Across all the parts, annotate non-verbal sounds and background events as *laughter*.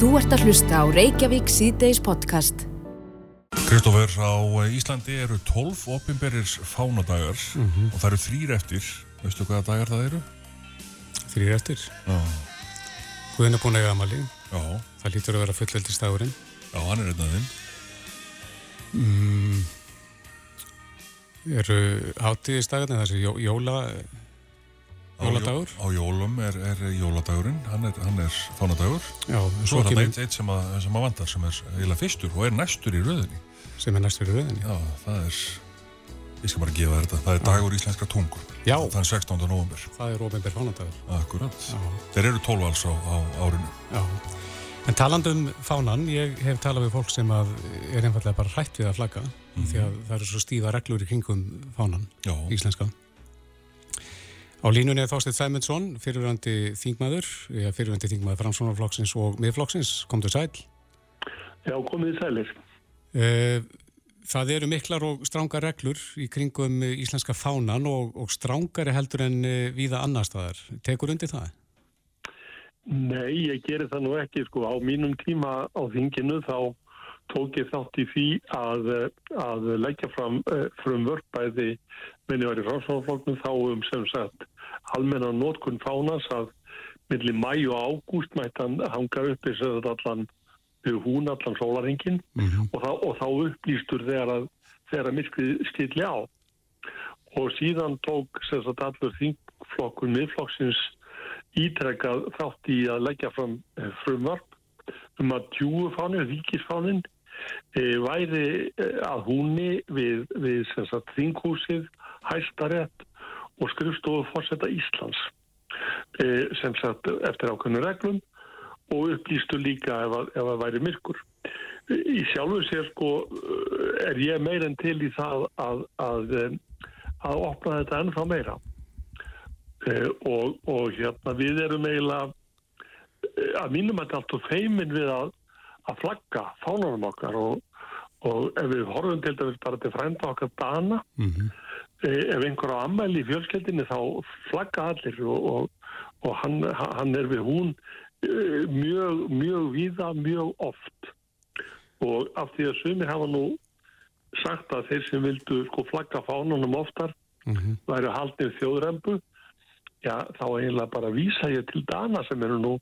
Þú ert að hlusta á Reykjavík síðdeis podcast. Kristófer, á Íslandi eru 12 opimberir fánadagar og það eru þrýr eftir. Veistu hvaða dagar það eru? Þrýr eftir. Já. Guðin er búin að eiga amali. Já, Það lítur að vera fullveldistagurinn. já, hann er einn af þeim. Mm. Eru hátíðistagarnir, þessi jó, jóla, jóladagur? jó- Á jólum er, er jóladagurinn, hann er, er fánadagur. Já, Svo er það eitt, eitt sem, að, sem að vandar, sem er eiginlega fyrstur og er næstur í röðinni. sem er næst fyrir rauðinni. Já, það er, ég skal bara gefa þetta, það er dagur íslenskra tungu. Já. Þann 16. november. Það er ofinbér fánadagur. Akkurat. Já. Þeir eru 12 alls á, á árinu. Já. En talandi um fánan, ég hef talað við fólk sem er einfallega bara hrætt við að flagga því að það eru svo stífa reglur í kringum fánan, Já. íslenska. Á línunni er Þorstein Sæmundsson, fyrirvændi þingmaður, eða fyrirvændi þingmaður Framsónarflokksins og miðflokksins, kom til sæl. Já, komið í sælir. Eh, Það eru miklar og strángar reglur í kringum íslenska fánan og, og strángari heldur en eh, víða annar staðar. Tekur undir það? Nei, ég gerir það nú ekki, sko, á mínum tíma á þinginu þá tók ég þátt í því að, eh, að leggja fram frumvörp bæði minni var í ráðsáfloknum þá um sem sagt almenna nótkun fánans að milli mæ og ágúst mætti hann hanga sem þetta allan hún allan sólaringin Mhm. og, þá, og þá upplýstur þegar að, þegar myrkrið skilli á. Og síðan tók sem sagt allur þingflokkun miðflokksins ítrekkað þátt í að leggja fram eh, frumvarp um að tjúufánin, ríkisfánin, e, væri e, að húnni við, við sagt þinghúsið, hæstarétt og skrifstofu fórseta Íslands e, sem sagt eftir ákveðnu reglum og upplýstu líka ef að, ef að væri myrkur. Í sjálfu sér sko er ég meir en til í það að, að, að opna þetta ennþá meira. Eh, og, og hérna við erum eiginlega eh, að mínum að allt og feimin við að, flagga fánunum okkar og, og ef við horfum til dæmis bara til frænda okkar dana Mm eh, ef einhver á ammæli í fjölskeldinni þá flagga allir og, og, og hann, hann er við hún eh, mjög, mjög víða, mjög oft og af því að sumir hafa nú sagt að þeir sem vildu sko flagga fánunum oftar -hmm. væri haldnið þjóðrembu já, þá eiginlega bara vísa ég til dana sem eru nú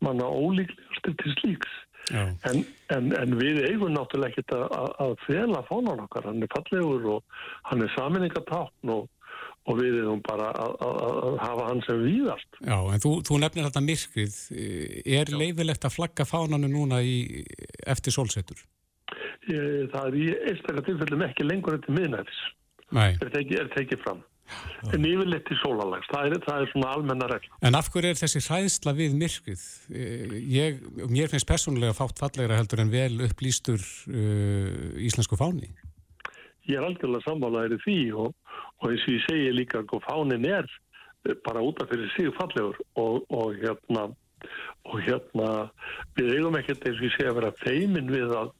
manna ólíklegastir til slíks. En, en, en við eigum náttúrulega ekkert að, að, fela fánan okkar, hann er fallegur og hann er saminningatákn og, og við eigum bara að, að, að hafa hann sem víðast Já, en þú, þú nefnir þetta myrkrið. Er leifilegt að flagga fánanu núna í, eftir sólsetur? Ég, það er í einstaklega tilfellum ekki lengur eftir miðnæfis Nei. er tekið, er tekið fram en yfirleitt til sólalags, það er, það er svona almenna regla En af hverju er þessi hræðsla við myrkrið? Eh, Ég, mér finnst persónulega fátt fallegra heldur en vel upplýstur uh, íslensku fáni. ég er algjörlega sammálaður í því og, og eins og ég segi líka að fánin er eh, bara út af fyrir sig fallegur og, og hérna og hérna við eigum ekkert eins og ég segi að vera feimin við að,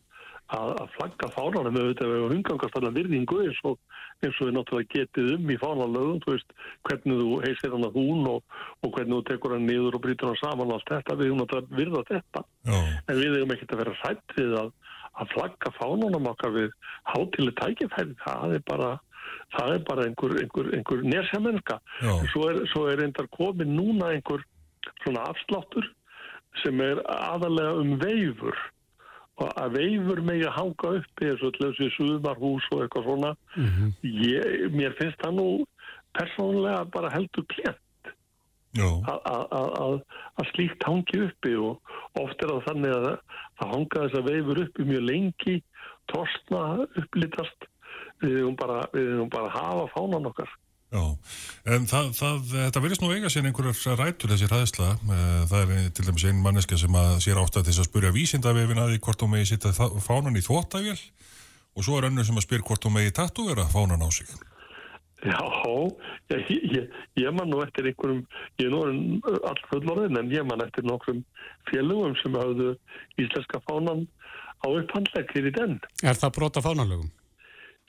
að, að flagga fánanum auðvitað eigum umgangast allan virðingu eins og eins og við náttúrulega getið um í fánanlögum þú veist hvernig þú heisir hann að hún og, og hvernig þú tekur hann niður og brýtur hann saman og allt þetta, við eigum náttúrulega virða þetta. Já, en við eigum ekkert að vera hrætt við að, að flagga fánunum okkar við hátileg tækifæri, það er bara það er bara einhver, einhver, einhver nersjamenska. já, Svo er, svo er reyndar komin núna einhver svona afsláttur sem er aðalega um veifur. og að veifur megi að hanga uppi eins og til þessi sumarhús og eitthvað svona ég, mér finnst það nú persónulega bara heldur klent já, að- að- að að- að slíkt hangi uppi og oft er það þannig að það hanga þess að veifur uppi mjög lengi torsna upplitast. Við erum bara, við erum bara að hafa fánan okkar já. En það, það, þetta verðist nú eiga sér einhverjar rætur þessi ræðsla. Eh, Það er til dæmis einn manneska sem að sér átt að þess að spurja vísindavefin að því hvort hún megi sitta fánan í þvóttavél og svo er önnur sem að spyr hvort hún megi tattúvera fánan á sig. Já, ég, ég, ég man nú eftir einhverjum, ég er nú all fullorðin en ég man eftir nokkrum félögum sem hafðu íslenska fánan á upphandlegg fyrir den. Er það brota fánalögum?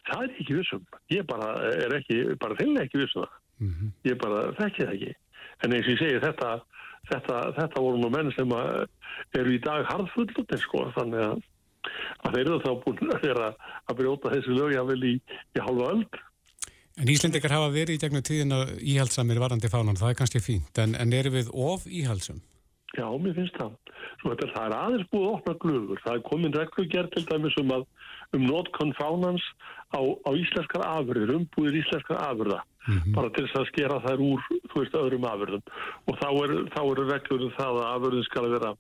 Það er ekki vissum. Ég bara er ekki, bara þeirlega ekki vissum það. Mhm. Ég bara þekki það ekki. en eins og ég segi þetta, þetta, þetta voru nú menn sem eru í dag harðfullutin sko þannig að, að þeir eru þá búin að vera að brjóta þessi lögjafil í, í halva öll. En Íslendikar hafa verið í gegnum tíðina íhaldsamir varandi fánan, það er kannski fínt, en, en eru við of íhaldsam? Já, mér finnst það. Svo þetta það er aðeins búið að opna glöfur. Það er komin reglugjert til dæmis um að um notkon fánans á, á íslenskar afurðir, umbúðir íslenskar afurða, mm -hmm. bara til þess að skera þær úr, þú veist, öðrum afurðum. Og þá eru er reglur um það að afurðin skal vera,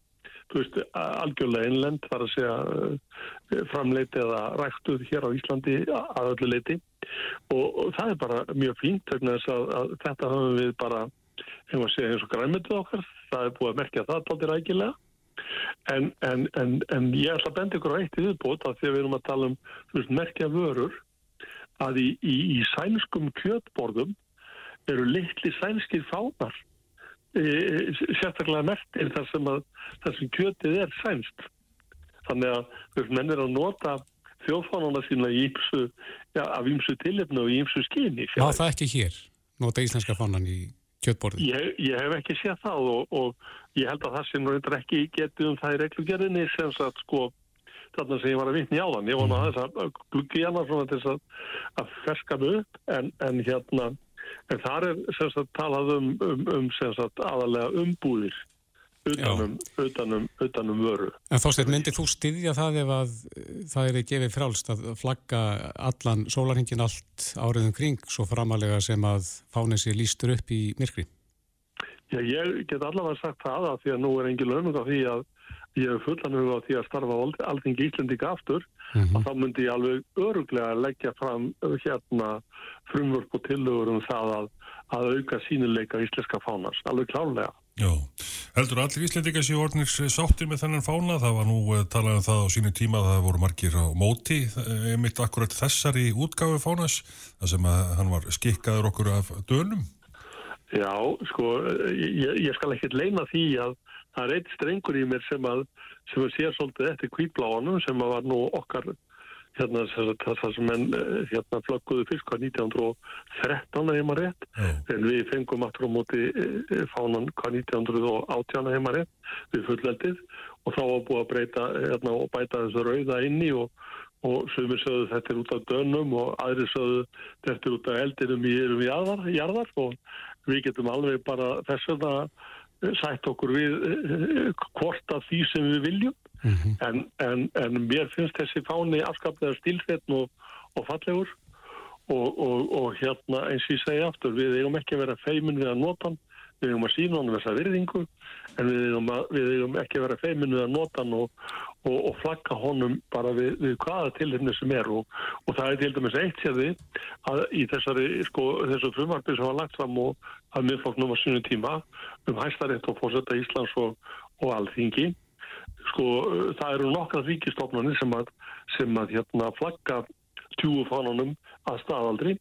þú veist, algjörlega innlend, þar að segja eh, framleiti eða ræktuð hér á Íslandi að öllu leiti. Og, og það er bara mjög fínt, þannig að, að þetta höfum við bara, hefum að segja eins og græmyndið okkar, það er búið að merkja það aldrei rækilega. En, en, en, en ég ætla að benda ykkur á eitt í viðbót að því að við erum að tala um veist, merkja vörur að í, í, í sænskum kjötborðum eru litli sænskir fánar e, sérstaklega mertir þar sem, að, þar sem kjötið er sænst. Þannig að veist, menn er að nota þjóðfánana sína í ímsu, ja, af ímsu tilefnu og í ímsu skyni. Já, það ekki hér, nota íslenska fánan í kjötborðin? Ég, ég hef ekki séð það og, og ég held að það sem reyndar ekki getið um það í reglugjörðinni sem sagt sko þarna sem ég var að vitni á þann. Ég vona mm. að þess að gluggi hana svona til að, að ferska mig upp en, en hérna en þar er sem sagt talað um, um, um sem sagt aðalega umbúðir utanum, utanum, utanum vöru. En þósteit, myndir þú styðja það ef að það er gefið frálst að flagga allan sólarhingin allt áriðum kring svo framalega sem að fánið sér lístur upp í myrkri? Já, ég get allavega sagt það að því að nú er engin lögum á því að ég hef fullan huga á því að starfa allting íslendika aftur mm -hmm. og þá myndi ég alveg öruglega leggja fram hérna frumvörp og tillögur um það að, að auka sínuleika íslenska fánars, alveg klárlega. Já, heldur allir íslendika séu orðnir sáttir með þennan fána, það var nú uh, talað um það á sínu tíma að það voru margir á móti, eh, einmitt akkurat þessari útgáfi fánas, það sem að hann var skikkaður okkur af dönum. Já, sko, ég, ég skal ekkert leina því að það er eitt strengur í mér sem að, sem að sé svolítið eftir kvítbláanum sem að var nú okkar hérna það sem enn eh, hérna flagguðu hvað 1913 heima rétt. Mm. en við fengum aftur á móti eh, fánan hvað 1918 heima rétt við fulleldið og þá var búið að breyta hérna og bæta þessu rauða inni og, og sögumir sögðu þetta er út af dönum og aðri sögðu þetta er út af eldinum í erum í jarðar og við getum alveg bara þess að sætt okkur við hvort af því sem við viljum. Mm -hmm. en, en, en mér finnst þessi fáni afskaplega stílfetn og, og fallegur. Og, og, og hérna eins og ég segja aftur, við eigum ekki að vera feimin við að nota hann, við eigum að sína hann þessa virðingu, en við eigum, að, við eigum ekki að vera feimin við að nota hann og flagga honum bara við, við hvaða tilhengni sem er. Og það er til dæmis eitt því að í þessari, sko, þessu frumarbi sem var lagt fram og að miðfloknum á sinu tíma um hæstarétt og fórsetta Íslands og alþingi. Sko það eru nokkra ríkistofnarnir sem að, sem að hérna flagga tjúufánunum að staðaldri.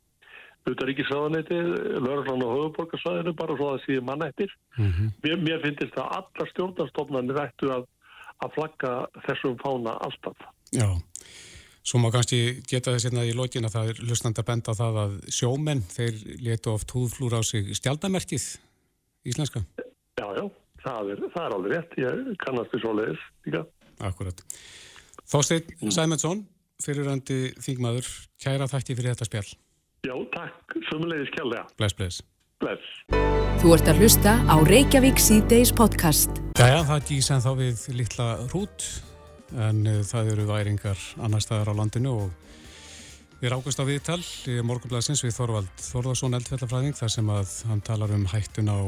Ríkisraðanetti, Lörglann og höfuborgarsvæðinu bara svo að það séu mannættir. Mm -hmm. mér, mér finnst það að alla stjórnarstofnarnir ættu að, að flagga þessum fána alltaf Já, svo má kannski geta þess hérna í lókin að það er hlustandi að benda það að sjómenn, þeir letu oft húðflúra á sig stjaldamerkið íslenska Já, já það er, það er alveg rétt, ég kannast því svo leiðis líka. Akkurat. Þósteinn mm. Sæmundsson, fyrirrandi þingmaður, kæra þætti fyrir þetta spjall. Já, takk, sumulegis kjállega. Bless, bless. Bless. Þú ert að hlusta á Reykjavík C-Days podcast. Jæja, það gísan þá við litla hrút, en uh, það eru væringar annar staðar á landinu og við rákast á viðtal í morgunblæsins við Þorvald Þorðarsson eldfellafræðing þar sem að hann talar um hættun á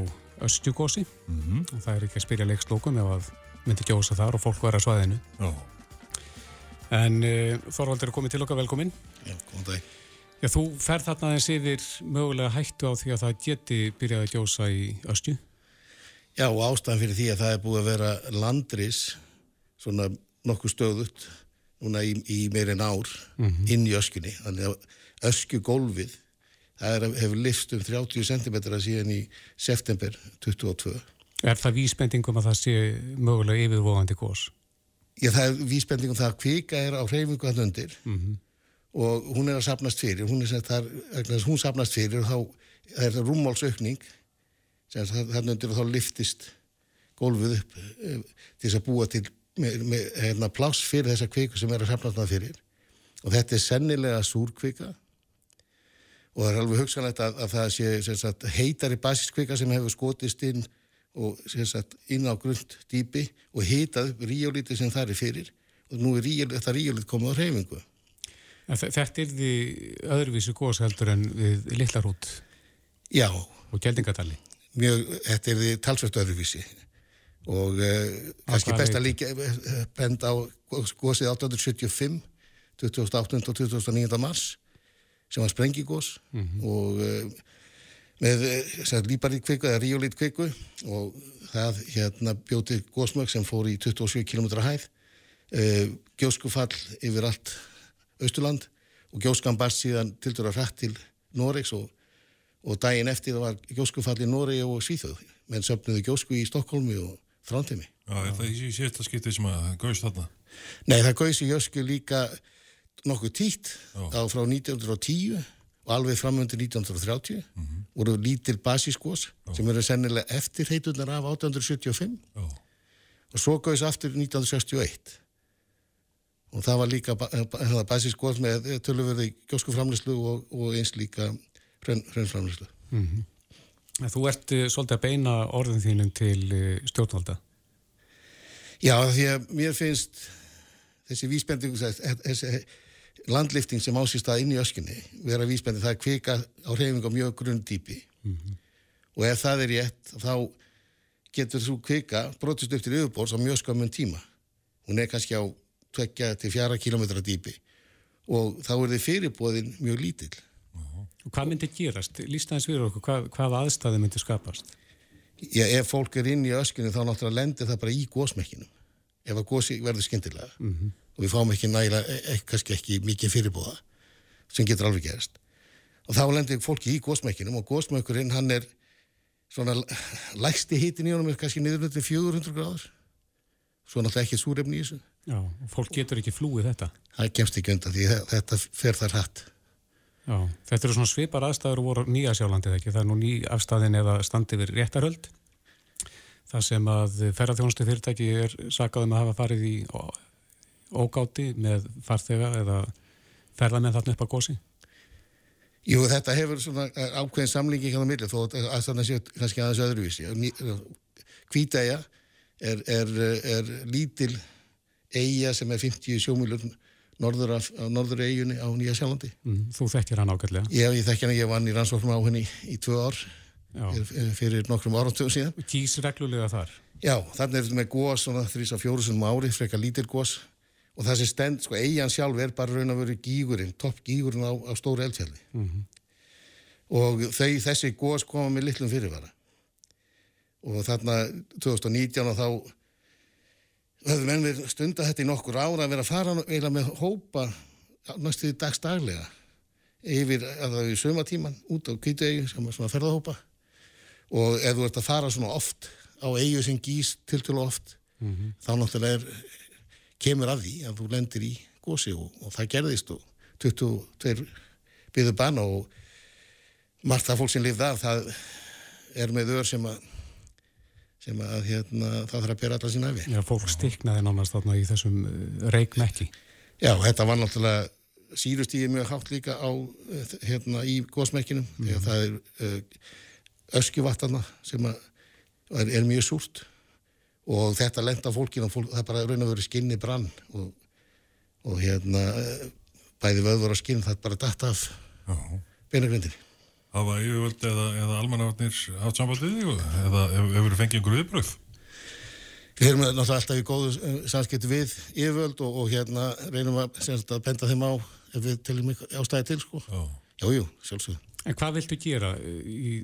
östjugósi mm -hmm. og það er ekki að spyrja leikslókum ef að myndi gjósa þar og fólk vera að svaðinu Já. en uh, Þorvaldur er komið til okkar velkomin Já, góðan dag Já, þú ferð þarna aðeins yfir mögulega hættu á því að það geti byrjað að gjósa í östju Já, ástæðan fyrir því að það er búið að vera landris svona nokkuð stöðut núna í, í meirinn ár mm -hmm. inn í öskjunni þannig að öskjugólfið það er, hefur lift um 30 cm síðan í september 22. Er það vísbendingum að það sé mögulega yfirvofandi gós? Já, það er vísbendingum það að kvika er á hreyfingu að lundir mm. Og hún er að sapnast fyrir, hún, þar, hún sapnast fyrir og þá er það rúmmálsaukning þannig undir þá liftist gólfið upp eh, til þess að búa til með, með hérna, pláss fyrir þessa kviku sem er að safna þarna fyrir. Og þetta er sennilega súrkvika. Og það er alveg hugsanlegt að, að það sé sagt, heitari basiskvika sem hefur skotist inn og sagt, inn á grund dýpi og hitað upp ríólítið sem það er fyrir. Og nú er ríólítið komið á hreyfingu Þetta er því öðruvísu góðs heldur en við Littlarút Já og Gjeldingadali Mjög, þetta er því talsvægt öðruvísi og uh, kannski best að líka uh, benda á gósið 1875 2008. og 2009. mars sem var sprengigós mm -hmm. og uh, með líparít kviku eða ríolít kviku og það hérna bjóti gósmögg sem fór í 27 km hæð gjóskufall yfir allt Östurland og gjóskan barst síðan til dæra hrætt til Noregs og, og daginn eftir það var gjóskufall í Noregi og Svíþjóð menn söpnuðu gjósku í Stokkólmi og Þrándheimi. Já, það er í sérsta skiptið sem að gauðs þarna? Nei, það gauðs í Jösku líka nokkuð títt á frá 1910 og alveg framöndir 1930 mm -hmm. voru lítil basískos sem eru sennilega eftir heitunar af 1875 Já. og svo gauðs aftur 1961 og það var líka basískos með tölurverði gjóskuframlislu og, og eins líka hrönnframlislu. Mm -hmm. Þú ert uh, svolítið að beina orðin þínum til stjórnvalda. Já, því að mér finnst þessi vísbending, þessi landlifting sem ásýst að inn í öskunni vera vísbending, það er kvika á hreyfing á mjög grunddýpi mm -hmm. og ef það er rétt, þá getur þú kvika brotist upp til yfirbórs á mjög skömmun tíma. Hún er kannski á 2-4 km dýpi og þá er þið fyrirbóðin mjög lítill. Og hvað myndi gerast? Lýstaðins við okkur, hvað, hvað aðstæði myndi skapast? Já, ef fólk er inn í öskunni þá náttúrulega lendir það bara í gósmekkinum. Ef að gósi verður skindilega mm -hmm. og við fáum ekki nægilega, e, e, kannski ekki mikið fyrirbúða sem getur alveg gerast. Og þá lendir fólki í gósmekkinum og gósmekkurinn hann er svona *laughs* lægsti hitin í honum er kannski niðurlöndin 400 gráður. Svo náttúrulega ekki súrefni í þessu. Já, og fólk getur ekki flúið þetta. Það kemst ekki undan því þetta fer þar hatt. Já, þetta eru svona svipar aðstæður voru nýja sjálflandið ekki, það er nú ný afstæðin eða standið við réttarhöld það sem að ferðarþjónustu fyrirtæki er sakaðum að hafa farið í ógáti með farþega eða ferðarmenn þarna upp á gósi Jú, þetta hefur svona ákveðin samlingi ekki á milli þó að það sé kannski aðeins öðruvísi Kvítæja er, er, er lítil eiga sem er 50 sjómilur norður norður eiginni á Nýja Sjálfandi. Mm, þú þekkir hann ágætlega? Já, ég þekkir hann, ég vann í rannsóknum á henni í, í tvö ár fyrir, fyrir nokkrum áratöðum síðan. Kýs reglulega þar? Já, þannig er þetta með gós, þrís á fjórusunum ári, frekar lítil gós og það sem stend, sko, eigin sjálf er bara raun að vera gígurinn, topp gígurinn á, á stóru eldfjalli mm -hmm. og þau, þessi gós koma með litlum fyrirvara og þarna 2019 og þá höfðu menn við stunda þetta í nokkur ára að vera að fara eða með hópa næstuði dagstaglega yfir að það er í sömatíman út á kvítuegi sem er svona ferðahópa og ef þú ert að fara svona oft á eigu sem gís til til oft mm -hmm. þá náttúrulega er, kemur af því að þú lendir í gósi og, og það gerðist og 22 byggðu banna og margt af fólk sem lifði af það er með ör sem að sem að hérna, það þarf að bera allar sín aðvi. Já, fólk stiknaði nánast þarna í þessum uh, reikmekki. Já, þetta var náttúrulega sírustíði mjög hátt líka á uh, hérna í góðsmekkinum mm. að það er uh, öskjuvattarna sem er, er mjög súrt og þetta lenda fólkin og fólk, það er bara raun og verið skinni brann og, og hérna bæði vöður og skinn það er bara dætt af beinagrindinni hafa yfirvöld eða, eða almannavarnir haft samband við þig eða hefur þið fengið einhverju viðbröð? Við erum náttúrulega alltaf í góðu eh, samskipti við yfirvöld og, og hérna reynum að, að benda þeim á ef við teljum ástæði til sko. Jájú, jú, sjálfsög. En hvað viltu gera í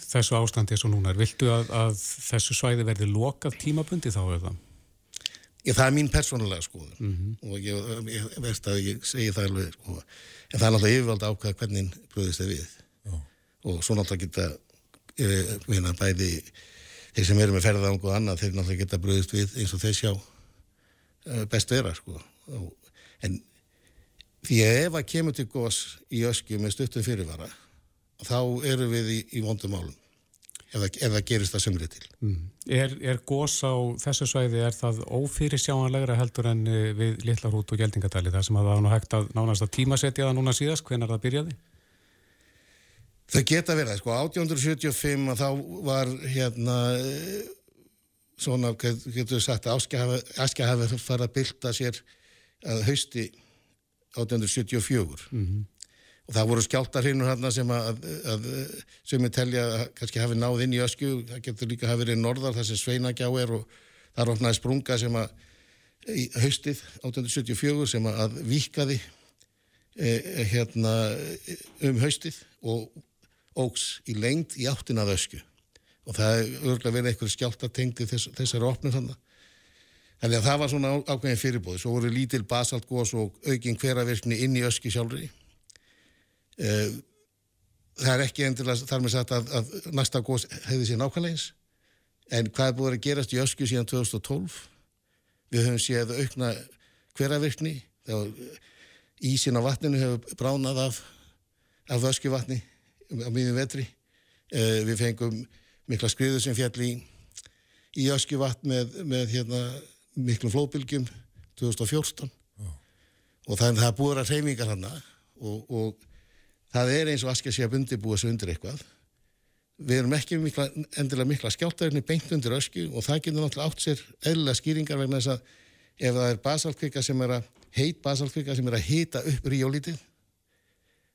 þessu ástandi eins og núna? Viltu að, að þessu svæði verði lokað tímabundi þá eða? Ég, það er mín persónulega skoður mm -hmm. og ég, ég veist að ég segi það alveg sko. en það er náttúrulega yfirvöld ákveða hvernig bröðist þið við og svo náttúrulega geta e, hérna, bæði þeir sem eru með ferðang og annað þeir náttúrulega geta bröðist við eins og þeir sjá e, best vera sko. en því að ef að kemur til gos í öskju með stuttu fyrirvara þá eru við í, í vondum álum ef það gerist það sömrið til. Mm. Er, er gós á þessu svæði, er það ófyrir sjáanlegra heldur en eh, við Littlarhút og Gjeldingadali þar sem að það var nú hægt að nánast að tímasetja það núna síðast, hvenar það byrjaði? Það geta verið, sko, 1875 að þá var hérna svona, getur við sagt, Askja hafi farið að bylta sér að hausti 1874 mm -hmm. og það voru skjáltarhinnur hérna sem að, að sem er telja að kannski hafi náð inn í ösku, það getur líka hafi verið norðar þar sem Sveinagjá er og það er ofnaði sprunga sem að í haustið 1874 sem að vikaði eh, hérna um haustið og ógs í lengd í áttinað ösku og það er örgulega verið eitthvað skjáltatengti þess, þessari opnum þannig. Þannig að það var svona ákveðin fyrirbóði. Svo voru lítil basaltgós og aukinn hveravirkni inn í öski sjálfri. Eh, það er ekki endilega þar með sagt að, að næsta gós hefði sér nákvæmleins. En hvað er búið að gerast í ösku síðan 2012? Við höfum séð aukna hveravirkni. Ísin á vatninu hefur bránað af, af öski vatni á miðjum vetri. Eh, við fengum mikla skriðu sem fjall í, í Öskjuvatn með, með hérna, miklum flóðbylgjum 2014 oh. og það, það búið að reyfingar hann og, og það er eins og Askja sé að bundi búið sig undir eitthvað við erum ekki mikla, endilega mikla skjáltaðurni beint undir Öskju og það getur náttúrulega átt sér eðlulega skýringar vegna þess að ef það er basaltkvika sem er að heit basaltkvika sem er að hita upp ríólítið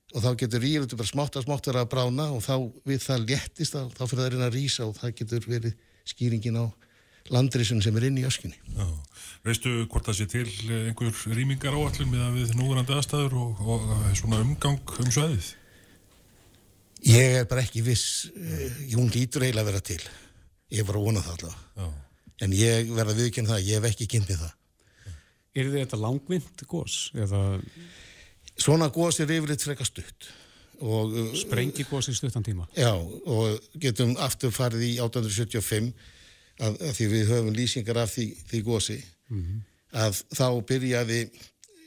og þá getur ríðutur bara smátt að smátt vera að brána og þá við það léttist þá, þá fyrir það að reyna að rýsa og það getur verið skýringin á landrisun sem er inn í öskunni. Já. Veistu hvort það sé til einhver rýmingar áallum með að við núverandi aðstæður og, og svona umgang um sveðið? Ég er bara ekki viss, hún lítur eiginlega að vera til. Ég er bara að vona það alltaf. Já. En ég verða að viðkynna það, ég hef ekki kynntið það. Er þetta langvind gós? Eða... Svona góðs er yfirleitt frekar stutt. Uh, Sprengi góðs í stuttan tíma? Já, og getum aftur farið í 1875 að, að því við höfum lýsingar af því, því góðsi mm -hmm. að þá byrjaði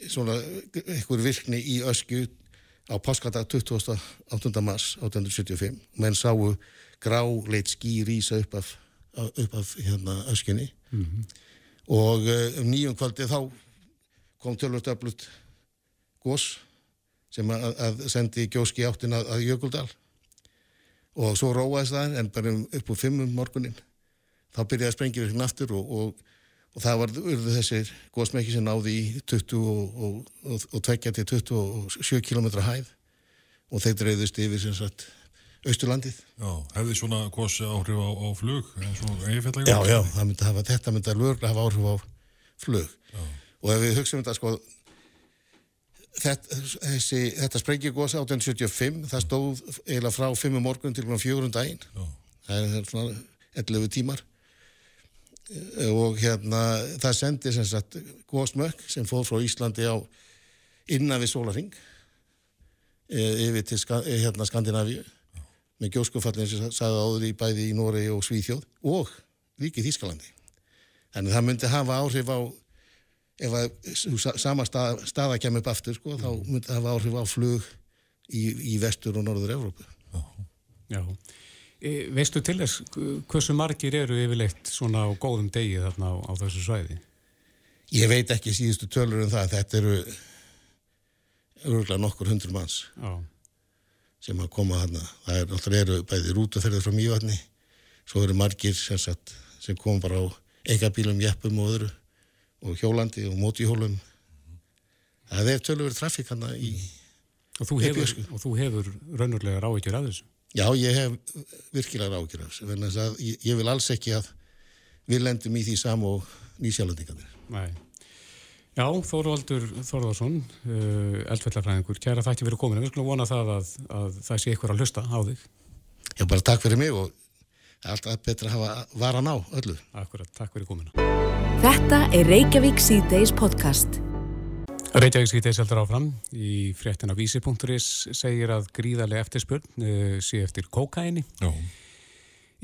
svona einhver virkni í ösku á páskadag 28. mars 1875 menn sáu gráleit ský rýsa upp af, upp af hérna, öskunni mm -hmm. og uh, um nýjum kvöldi þá kom tölvöldöflut gós sem að, að sendi gjóski áttin að, að Jökuldal og svo róaðist það en bara upp úr fimmum morgunin þá byrjaði sprengjuvirknin aftur og, og, og það var þessir góðsmekki sem náði í 20 og, og tvekja til 27 km hæð og þeir dreyðust yfir sem sagt Austurlandið. Já, hefði svona góðs áhrif á, á flug? Já, já, myndi hafa, þetta myndi að lögla hafa áhrif á flug já. og ef við hugsaum þetta sko Þetta, þessi, þetta sprengjugósa 1875, það stóð eiginlega frá 5 morgun til 4 um daginn. Já. það er svona 11 tímar. Og hérna það sendi sem sagt gósmökk sem fóð frá Íslandi á innan við Sólaring e, yfir til e, hérna Skandinavíu. Með gjóskufallin sem sagði áður í bæði í Nóri og Svíþjóð og líki Þískalandi þannig það myndi hafa áhrif á ef að sama stað, staða kemur upp aftur sko, þá mm. myndi það hafa áhrif á flug í, í vestur og norður Evrópu. Já. Já. E, veistu til þess hversu margir eru yfirleitt svona á góðum degi þarna á, á þessu svæði? Ég veit ekki síðustu tölur um það. Þetta eru örgulega nokkur hundur manns Já. sem að koma þarna. Það er alltaf eru bæði rútuferðir frá mývatni, svo eru margir sem, sem kom bara á eigabílum, jeppum og öðru og hjólandi og mótihjólum. Það er tölur trafík hann í og þú hefur, og þú hefur raunverulega ráðekjur af þessu? Já ég hef virkilega ráðekjur af þessu ég, ég vil alls ekki að við lendum í því sam og nýsjálfandingarnir Já, Þóruvaldur Þorðarsson uh, eldfellafræðingur, kæra þætti fyrir komin við skulum vona það að, að það sé ykkur að hlusta á þig. Já, bara takk fyrir mig og alltaf betra að hafa varan á öllu. Akkurat, takk fyrir komina Þetta er Reykjavík C-Days podcast. Reykjavík C-Days heldur áfram. Í fréttina vísi.is segir að gríðarlega eftirspurn uh, sé eftir kókaini.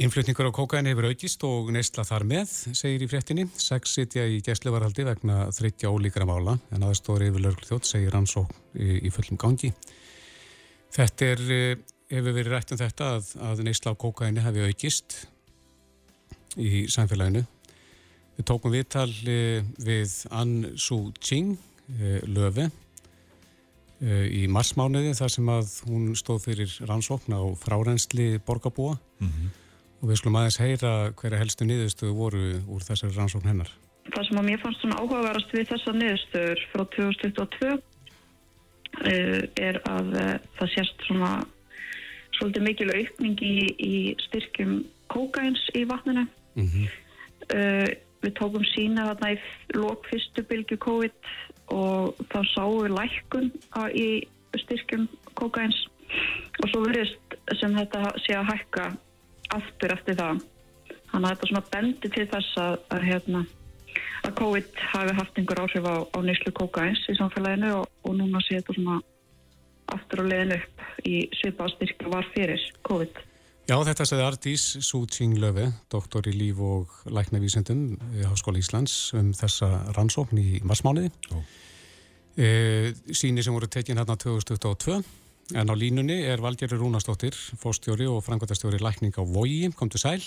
Innflutningur á kókaini hefur aukist og neistla þar með, segir í fréttinni. Sex sitja í gæsluvarhaldi vegna þryggja ólíkra mála en aðstóri yfir lörglþjótt segir ansók í, í fullum gangi. Þetta er uh, hefur verið rætt um þetta að, að neysla á kókaini hafi aukist í samfélaginu. Við tókum viðtal eh, við Ann Suu Ching, eh, löfi, í marsmániði þar sem að hún stóð fyrir rannsókn á frárensli borgarbúa mm -hmm. og við skulum aðeins heyra hverja helstu niðurstöðu voru úr þessari rannsókn hennar. Það sem að mér fannst svona áhugaverast við þessar niðurstöður frá 2022 er að það sést svona svolítið mikil aukning í, í styrkjum kókains í vatninu. Mm -hmm. uh, við tókum sína þarna í lók fyrstu bylgu COVID og þá sáum við lækkun í styrkjum kókains og svo verðist sem þetta sé að hækka aftur eftir það. Þannig að þetta svona bendi til þess að, að, hérna, að COVID hafi haft einhver áhrif á, á nýslu kókains í samfélaginu og, og núna sé þetta svona aftur og leðin upp í svipaðstyrkja var fyrir COVID. Já, þetta segði Ardís Sútsing Löfi, doktor í líf og læknavísendum í Háskóla Íslands um þessa rannsókn í marsmániði. E, síni sem voru tekinn hérna 2022, en á línunni er Valgerður Rúnastóttir, fórstjóri og frangotastjóri lækning á Vogi, kom til sæl.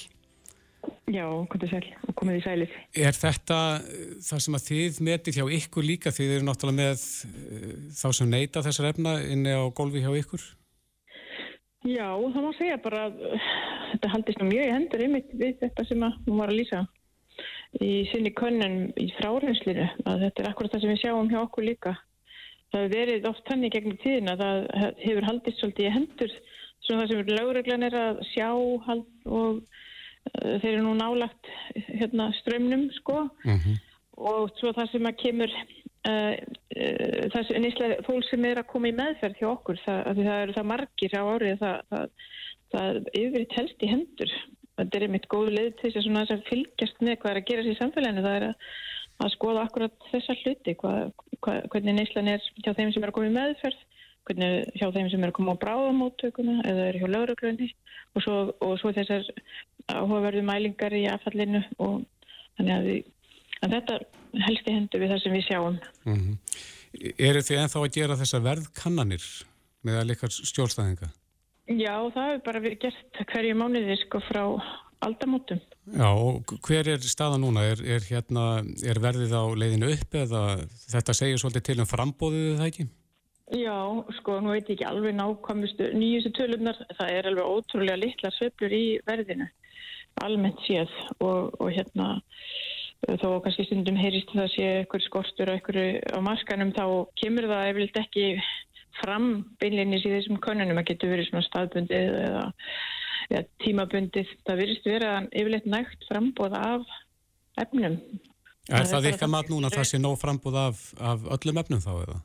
Já, komið sæl og komið í sælis. Er þetta eh, það sem að þið metið hjá ykkur líka? Þið eru náttúrulega með eh, þá sem neyta þessar efna inni á golfi hjá ykkur? Já, það má segja bara að uh, þetta haldist nú mjög í hendur einmitt við þetta sem að hún var að lýsa í sinni könnun í fráreinslinu að þetta er akkurat það sem við sjáum hjá okkur líka. Það hefur verið oft tannig gegnum tíðin að það hefur haldist svolítið í hendur svona það sem lögreglan er að sjá og Eh, þeir eru nú nálagt hérna, strömmnum sko mm -hmm. og svo það sem að kemur uh, það sem nýslega fólk sem er að koma í meðferð hjá okkur það, það eru það margir á árið það, það, það yfir telst í hendur. Þetta er einmitt góð leið til þess að, fylgjast með hvað er að gera sér í samfélaginu það er að, að skoða akkurat þessa hluti hvað, hvað, hvernig nýslan er hjá þeim sem er að koma í meðferð hvernig hjá þeim sem er að koma á bráðamóttökuna eða er hjá lauruglunni og svo, og svo þessar áhugaverðu mælingar í affallinu og þannig að, við, að þetta helst í hendu við það sem við sjáum. Mm -hmm. Eru þið enþá að gera þessar verðkannanir með að leika stjórnstæðinga? Já, það hefur bara verið gert hverju mánuði sko frá aldamótum. Já, og hver er staða núna? Er, er, hérna, er verðið á leiðinu upp eða þetta segir svolítið til um frambóðið það ekki? Já, sko, nú veit ég ekki alveg nákvæmustu nýjustu tölunar, það er alveg ótrúlega litla söflur í verðinu, almennt séð og, og hérna þó kannski stundum heyrist það sé eitthvað skortur og eitthvað á maskanum þá kemur það eflilt ekki fram beinleinis í þessum konunum að getur verið svona staðbundið eða, eða tímabundið, það virðist vera eflilt nægt frambóð af efnum. Er það, eitthvað mat núna að það sé nóg frambóð af, af öllum efnum þá eða?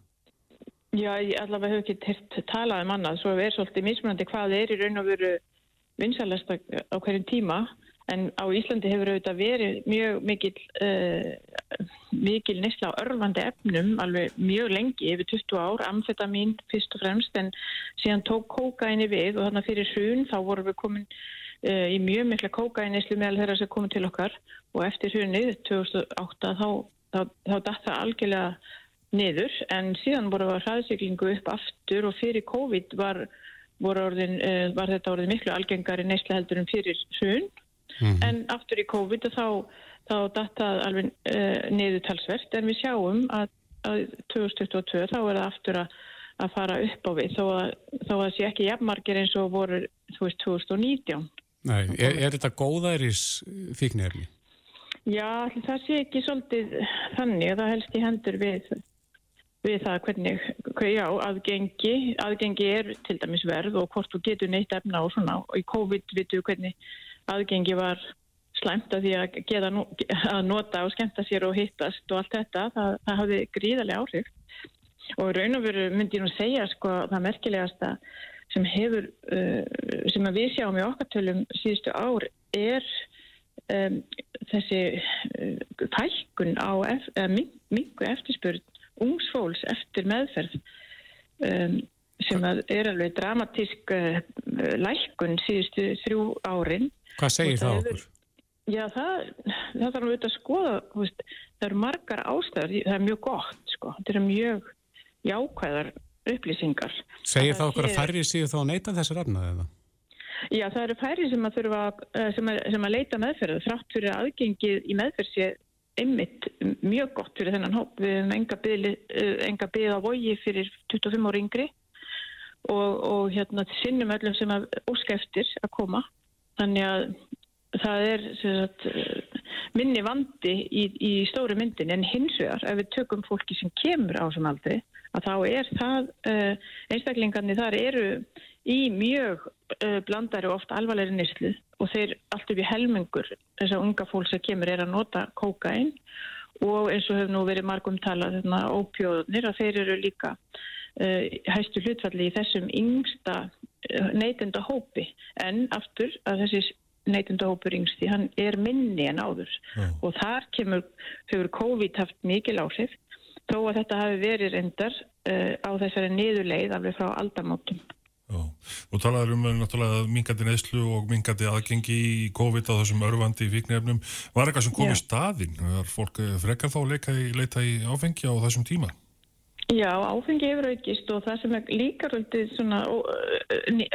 Já, ég allavega hef ekki talað um annað, svo er svolítið mismunandi hvað er í raun og veru vinsalast á hverjum tíma, en á Íslandi hefur auðvitað verið mjög mikil, uh, mikil nesla á örfandi efnum, alveg mjög lengi, yfir 20 ár, amfetamin fyrst og fremst, en síðan tók kókaini við og þannig fyrir hrun þá vorum við komin uh, í mjög mikla kókainislu meðal þeirra sem komið til okkar og eftir hrunið 2008 þá, þá, þá datt það algjörlega niður. En síðan voru að hraðsyklingu upp aftur og fyrir COVID var, orðin, uh, var þetta orðið miklu algengari neysla heldur en fyrir hrun mm -hmm. en aftur í COVID þá, þá dattað alveg uh, niður talsvert en við sjáum að, að 2022 þá er það aftur að, að fara upp á við þó að, þó að það sé ekki jafnmargir eins og voru veist, 2019 Nei, er, er þetta góðæris fíknirni? Já, það sé ekki svolítið þannig að það helst í hendur við við það hvernig, hver, já, aðgengi, aðgengi er til dæmis verð og hvort þú getur neitt efna og svona og í COVID vitu hvernig aðgengi var slæmt að því að geta að nota og skemta sér og hittast og allt þetta, það, það hafði gríðarlega áhrif og raun og veru myndi ég nú segja sko það merkilegasta sem hefur, uh, sem við sjáum í okkatölum síðustu ár er um, þessi uh, fælkun á mingu eftirspurn ungsfólks eftir meðferð um, sem er alveg dramatísk uh, lækun síðustu þrjú árin. Hvað segir það, það okkur? Já, það, það þarf að skoða, veist, það eru margar ástæður, það er mjög gott, sko, þetta er mjög jákvæðar upplýsingar. Segir þá okkur að færri síðu þá að neyta þessar efnaði eða? Já, það eru færri sem að, þurfa, sem að, sem að leita meðferðu þrátt fyrir aðgengið í meðferð sé einmitt mjög gott fyrir þennan hóp. Við hefum enga byggð á vogi fyrir 25 ári yngri og, og hérna sinnum öllum sem að óska eftir að koma. Þannig að það er sagt, minni vandi í, í stóru myndin en hins vegar ef við tökum fólki sem kemur á þessum aldri að þá er það, uh, einstaklingarnir þar eru í mjög uh, blandari og ofta alvarlegri nýslu og þeir allt upp í helmingur þess að unga fólk sem kemur er að nota kókain og eins og hefur nú verið margum talað þarna ópjóðunir að þeir eru líka hæstu hlutfalli í þessum yngsta neytenda hópi en aftur að þessi neytundahópur yngsti, hann er minni en áður Já. og þar kemur, hefur COVID haft mikil áhrif þó að þetta hafi verið reyndar uh, á þessari niðurleið alveg frá aldamótum. Já, og talaður um náttúrulega mingandi neðslu og mingandi aðgengi í COVID á þessum örfandi fíknefnum. Var eitthvað sem kom í staðinn? Var fólk eh, frekar þá leika í, leita í áfengi á þessum tíma? Já, áfengi hefur aukist og það sem er líka röldið svona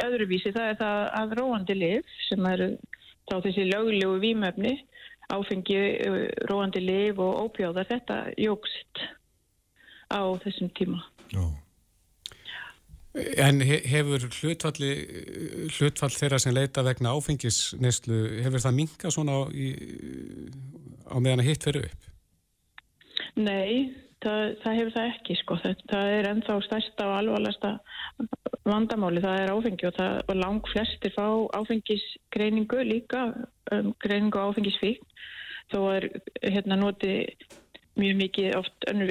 öðruvísi það er það að róandi liv sem eru þá þessi löglegu výmöfni, áfengi, róandi liv og óbjóðar, þetta jógst á þessum tíma. Já. En hefur hlutfalli, hlutfall þeirra sem leita vegna áfengisneslu, hefur það minka svona á, í, á meðan að hitt veru upp? Nei, það, það hefur það ekki sko. Það, það er ennþá stærsta og alvarlegsta vandamáli, það er áfengi og, það, og lang flestir fá áfengisgreiningu líka, um, greiningu áfengisfík, þó er hérna noti mjög mikið oft önnur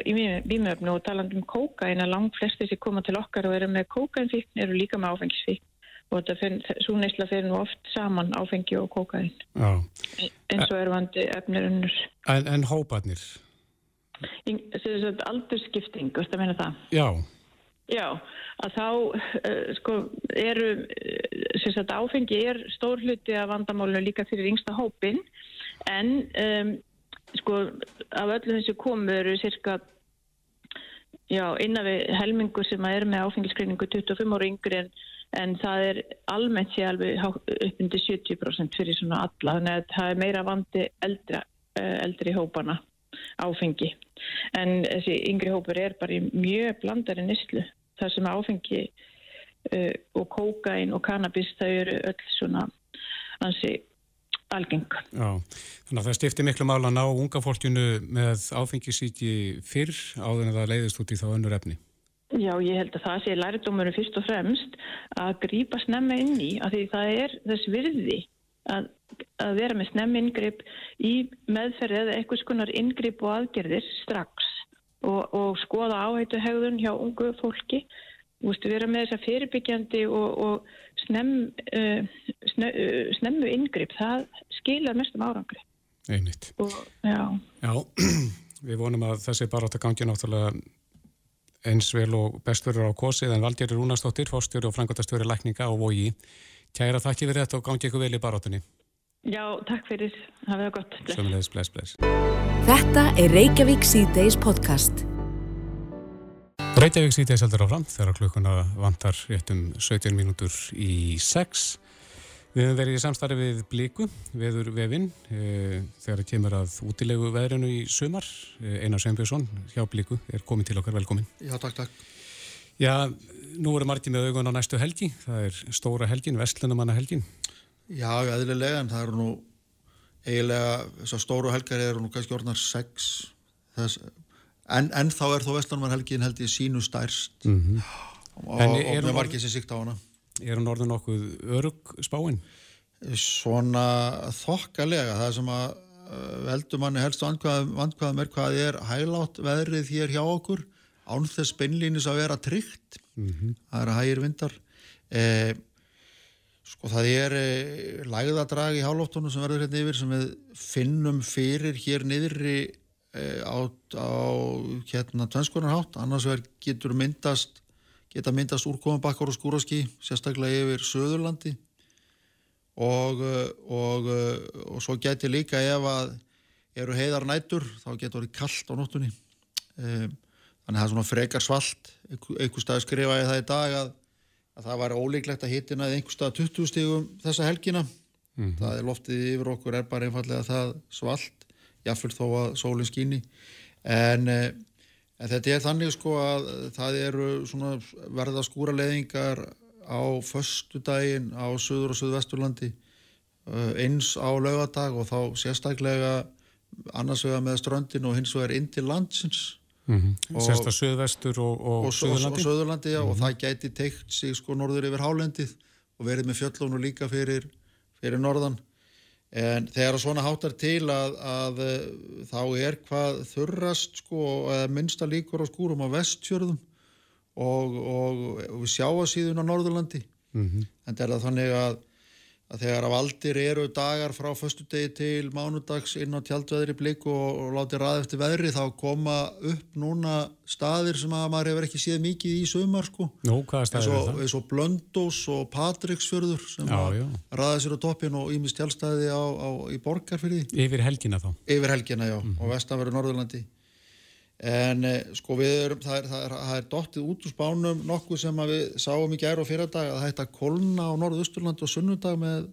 výmöfnu og taland um kókain að lang flestir sem koma til okkar og eru með kókainfíkn eru líka með áfengisfíkn og þetta svo neysla fyrir nú oft saman áfengi og kókain Já. eins og eru vandi efnir önnur En, en hóparnir? Aldurskipting, veist að meina það? Já. Já, að þá uh, sko eru uh, áfengi er stór hluti af vandamálunum líka fyrir yngsta hópin en um, sko af öllu þessu komu eru cirka já, innan við helmingur sem er með áfengiskreiningu 25 ára yngri en, en það er almennt sé alveg upp undir 70% fyrir svona alla þannig að það er meira vandi eldra, uh, eldri hópana áfengi en þessi yngri hópur er bara í mjög blandari nýstlu þar sem áfengi uh, og kókain og kannabis það eru öll svona ansi algeng. Já, þannig að það stifti miklu mála að ná unga fólkinu með áfengisíti fyrr áður en það leiðist út í þá önnur efni. Já, ég held að það sé lærdómurinn fyrst og fremst að grýpa snemma inn í að því það er þess virði að, að vera með snemma ingripp í meðferð eða eitthvað skonar ingripp og aðgerðir strax og, og skoða áhættu hegðun hjá ungu fólki Vistu, vera með þessa fyrirbyggjandi og, og snem, uh, sne, uh, snemmu yngripp, það skilar mestum árangri. Einnitt. Og, já. já, *clears throat* við vonum að þessi barátt að gangi náttúrulega eins vel og bestverður á kosið en Valdjari Rúnastóttir, fórstjóri og frangotastjóri lækninga á Vogi. Kæra þakki fyrir þetta og gangi ykkur vel í baráttunni. Já, takk fyrir. Það verður gott. Sömulegis, bless, bless. Þetta er Reykjavík C-Days podcast. Reykjavík sítið seldur áfram þegar klukkuna vantar réttum 17 mínútur í 6. Við hefum verið í samstarfi við Blíku, veður vefinn, e, þegar það kemur að útilegu veðrinu í sumar. E, Einar Sveinbjörnsson hjá Blíku er komin til okkar, velkomin. Já, takk, takk. Já, nú eru margir með augun á næstu helgi. Það er stóra helgin, vestlunumanna helgin. Já, eðlilega, en það eru nú eiginlega, þessar stóru helgar eru nú kannski orðnar 6 þess en, en þá er þó Vestlandmannhelgin held ég sínu stærst mm -hmm. og, og með margir sem síkt á hana Er hún orðin nokkuð örug spáinn? Svona þokkalega það sem að uh, veldur manni helst vandkvæðum er hvað er hælátt veðrið hér hjá okkur án þess beinlýnis að vera tryggt mm -hmm. það er að hægir vindar eh, sko það er eh, lægðadrag í hálóftónu sem verður hérna yfir sem við finnum fyrir hér niðri Eh, á, á hérna tvennskonarhátt, annars verður getur myndast geta myndast úrkomabakkar og skúraski sérstaklega yfir Söðurlandi og, eh, og, og svo getur líka ef að eru heiðar nætur þá getur það kallt á nóttunni. Þannig að það er svona frekar svalt. Einhver stað skrifa ég það í dag að, að það var ólíklegt að hitina einhver stað 20 stígum þessa helgina. Mm -hmm. það er loftið yfir okkur er bara einfallega það svalt jáfnveld þó að sólinn skýni en, eh, en þetta er þannig sko að það eru svona verða skúra leðingar á förstu daginn á söður og söðvesturlandi eh, eins á laugadag og þá sérstaklega annars vega með ströndin og hins vegar inn til landsins mm -hmm. Sérstaklega söðvestur og, og, og söðurlandi, og, söðurlandi já, mm -hmm. og mhm. það gæti teikt sig sko norður yfir hálendið og verið með fjöllónu líka fyrir, fyrir norðan en þegar svona háttar til að, að eh, þá er hvað þurrast sko minnsta líkur á skúrum á vestjörðum og, og, við sjáum síðan á Norðurlandi mm -hmm. en það er það þannig að að þegar af aldir eru dagar frá förstu degi til mánudags inn á tjaldveðri blik og, og láti ræði eftir veðri þá koma upp núna staðir sem að maður hefur ekki séð mikið í sömar sko. Nú, hvaða staðir er það? Eins og Blöndós og Patricksfjörður sem ræði sér á toppin og ímist tjaldstæði á, á, í borgarfyrði. Yfir helgina þá? Yfir helgina, já, mm og vestanverðu Norðurlandi en eh, sko við erum, það er, það er, það er dottið út úr spánum nokkuð sem við sáum í gerð og að það hægt að kolna á norðausturland og sunnundag með,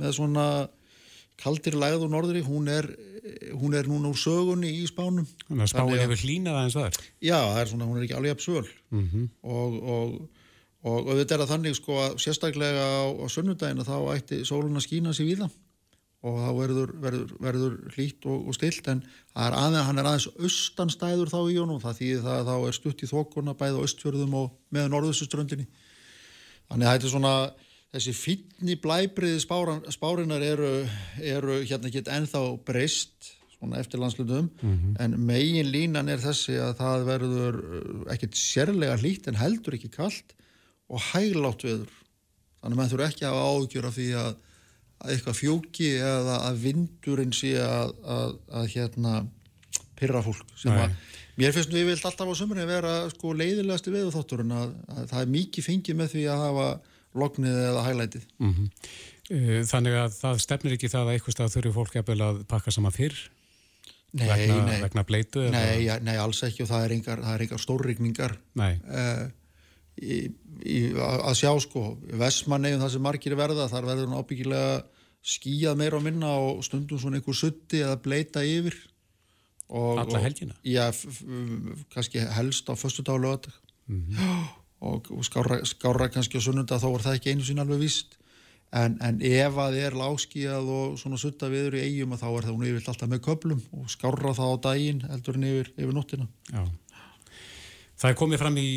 með svona kaldir læð og norðri, hún er hún er núna úr sögunni í spánum. Þannig að spáin hefur hlínað aðeins það er Já, það er svona, hún er ekki alveg absöl mm -hmm. og, og, og, og þetta er að þannig sko að sérstaklega á, á sunnundagina þá ætti sólun að skýna sér við það og þá verður, verður, verður hlýtt og, og stilt en er aðeins, hann er aðeins austanstæður þá í honum það þýðir það að þá er stutt í þokkurna bæða austfjörðum og með norðustuströndinni þannig að þetta er svona þessi fínni blæbriði spárinar eru, eru hérna ekki ennþá breyst svona eftir landslutum mm -hmm. en megin línan er þessi að það verður uh, ekkert sérlega hlýtt en heldur ekki kallt og hæglátt veður þannig að maður þurfa ekki að hafa ágjör af því að að eitthvað fjúki eða að vindurinn sé að, að, að hérna pyrra fólk sem að mér finnst við vilt alltaf á sömurinn vera sko leiðilegasti veðu þáttur en að, að það er mikið fengið með því að hafa lognið eða hælætið mm -hmm. Þannig að það stefnir ekki það að eitthvað stað þurfi fólk að pakka saman fyrr? Nei, vegna, nei, vegna bleitu? Nei, ja, nei, alls ekki og það er engar, engar stórrykningar Nei. Uh, í, í, að sjá sko Vestmannegjum það sem margir verða þar verður hún ábyggilega skíjað meira á minna og stundum svona einhver sutti eða bleita yfir og, Alla helgina? Og, já, kannski helst á lögadag mm -hmm. og, og skára, skára kannski á sunnunda þá er það ekki einu sín alveg vist en, en ef að þið er láskíjað og svona sutta viður í eigum þá er það hún yfir alltaf með köplum og skára það á daginn heldur en yfir, yfir nóttina Já Það er komið fram í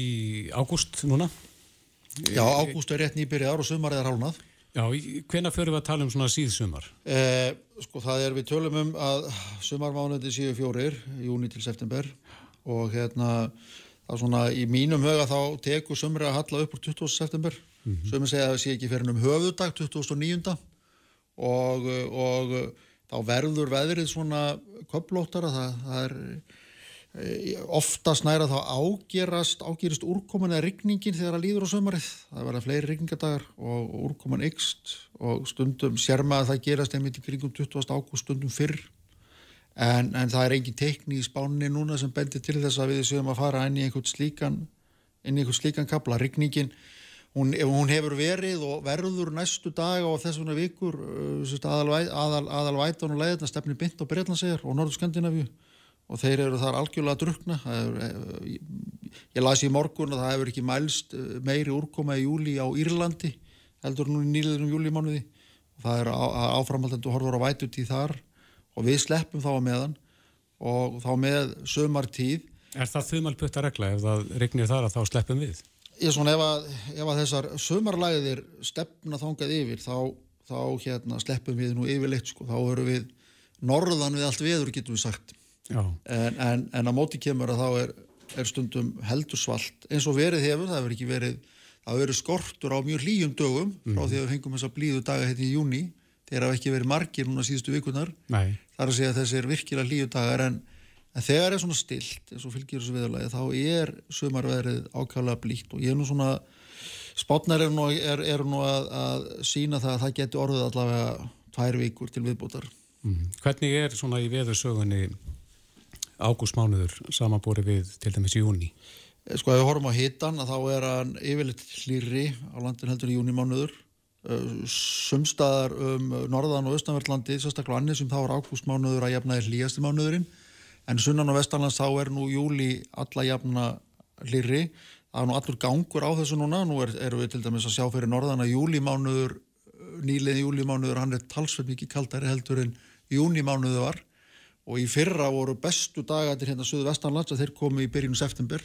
ágúst núna? Já, ágúst er rétt nýbyrjar og sumar er hálnað. Já, hvena fyrir við að tala um svona síðsumar? Eh, sko það er við tölum um að sumarmánuði séu fjórir, júni til september og hérna það er svona í mínum höga þá tekur sumri að halla upp úr 20. september mm -hmm. að segja að það sé ekki fyrir um höfudag 2009 og, og þá verður veðrið svona köplóttara, það, það er ofta snæra þá ágerast ágerist úrkoman eða rigningin þegar það líður á sömarið, það verða fleiri rigningadagar og úrkoman ykst og stundum sér maður að það gerast einmitt í kringum 20. ágúst stundum fyrr. En, en það er engin teikni í spánni núna sem bendir til þess að við séum að fara inn í einhvern slíkan inn í einhvern slíkan kapla, rigningin hún, hún hefur verið og verður næstu dag á þessuna vikur eh, aðalvætan aðal, aðal og leiðina stefni bynd á Breitlandsegar og Norður Skandinavíu og þeir eru þar algjörlega drukna er, eh, ég lasi í morgun að það hefur ekki mælst eh, meiri úrkoma í júli á Írlandi heldur nú í nýliðunum júlimánuði og það er áframhaldendu horfur á vætutíð þar og við sleppum þá að meðan. Og þá með sömartíð Er það þumalputta regla? Ef það regnir þar að þá sleppum við? Ég er svona ef að, ef að þessar sömarlæðir stefna þángað yfir þá, þá hérna, sleppum við nú yfirleitt sko, þá eru við norðan við allt viður getum við sagt en, en, en að móti kemur að þá er, er stundum heldur svalt eins og verið hefur, það hefur ekki verið það hefur verið skortur á mjög hlýjum dögum mm. frá því að við fengum þess að blíðu daga hérna í júni þeir hafa ekki verið margir núna síðustu vikunar Nei. þar að segja að þessi er virkilega hlýju dagar en, en þegar er svona stilt eins og fylgjur þessu viðalagi þá er sumarveðrið ákvæmlega blíkt og ég er nú svona spátnar er nú, er, er nú að, að sína það að það geti orðið allavega tvær vikur til viðbútar mm. Hvernig er svona í veðursögunni ágústmánuður samanbúri við til dæmis júni? Eh, sko ef við horfum á hitan þá er hann yfirleitt hlýri á landin heldur í júnimánuður eh, sumstaðar um norðan og austanverðlandi, sérstaklega annir sem þá er ágústmánuður að jafna er hlýjasti mánuðurinn. En sunnan og vestanlands þá er nú júli alla jafna hlýri það er nú allur gangur á þessu núna. Nú erum er við til dæmis að sjá fyrir norðan að júlimánuður nýliðin júlimánuður hann er talsveit mikið kaldari heldur en júnimánuður var og í fyrra voru bestu dagatir hérna söðu vestanlands að þeir komi í byrjunu september.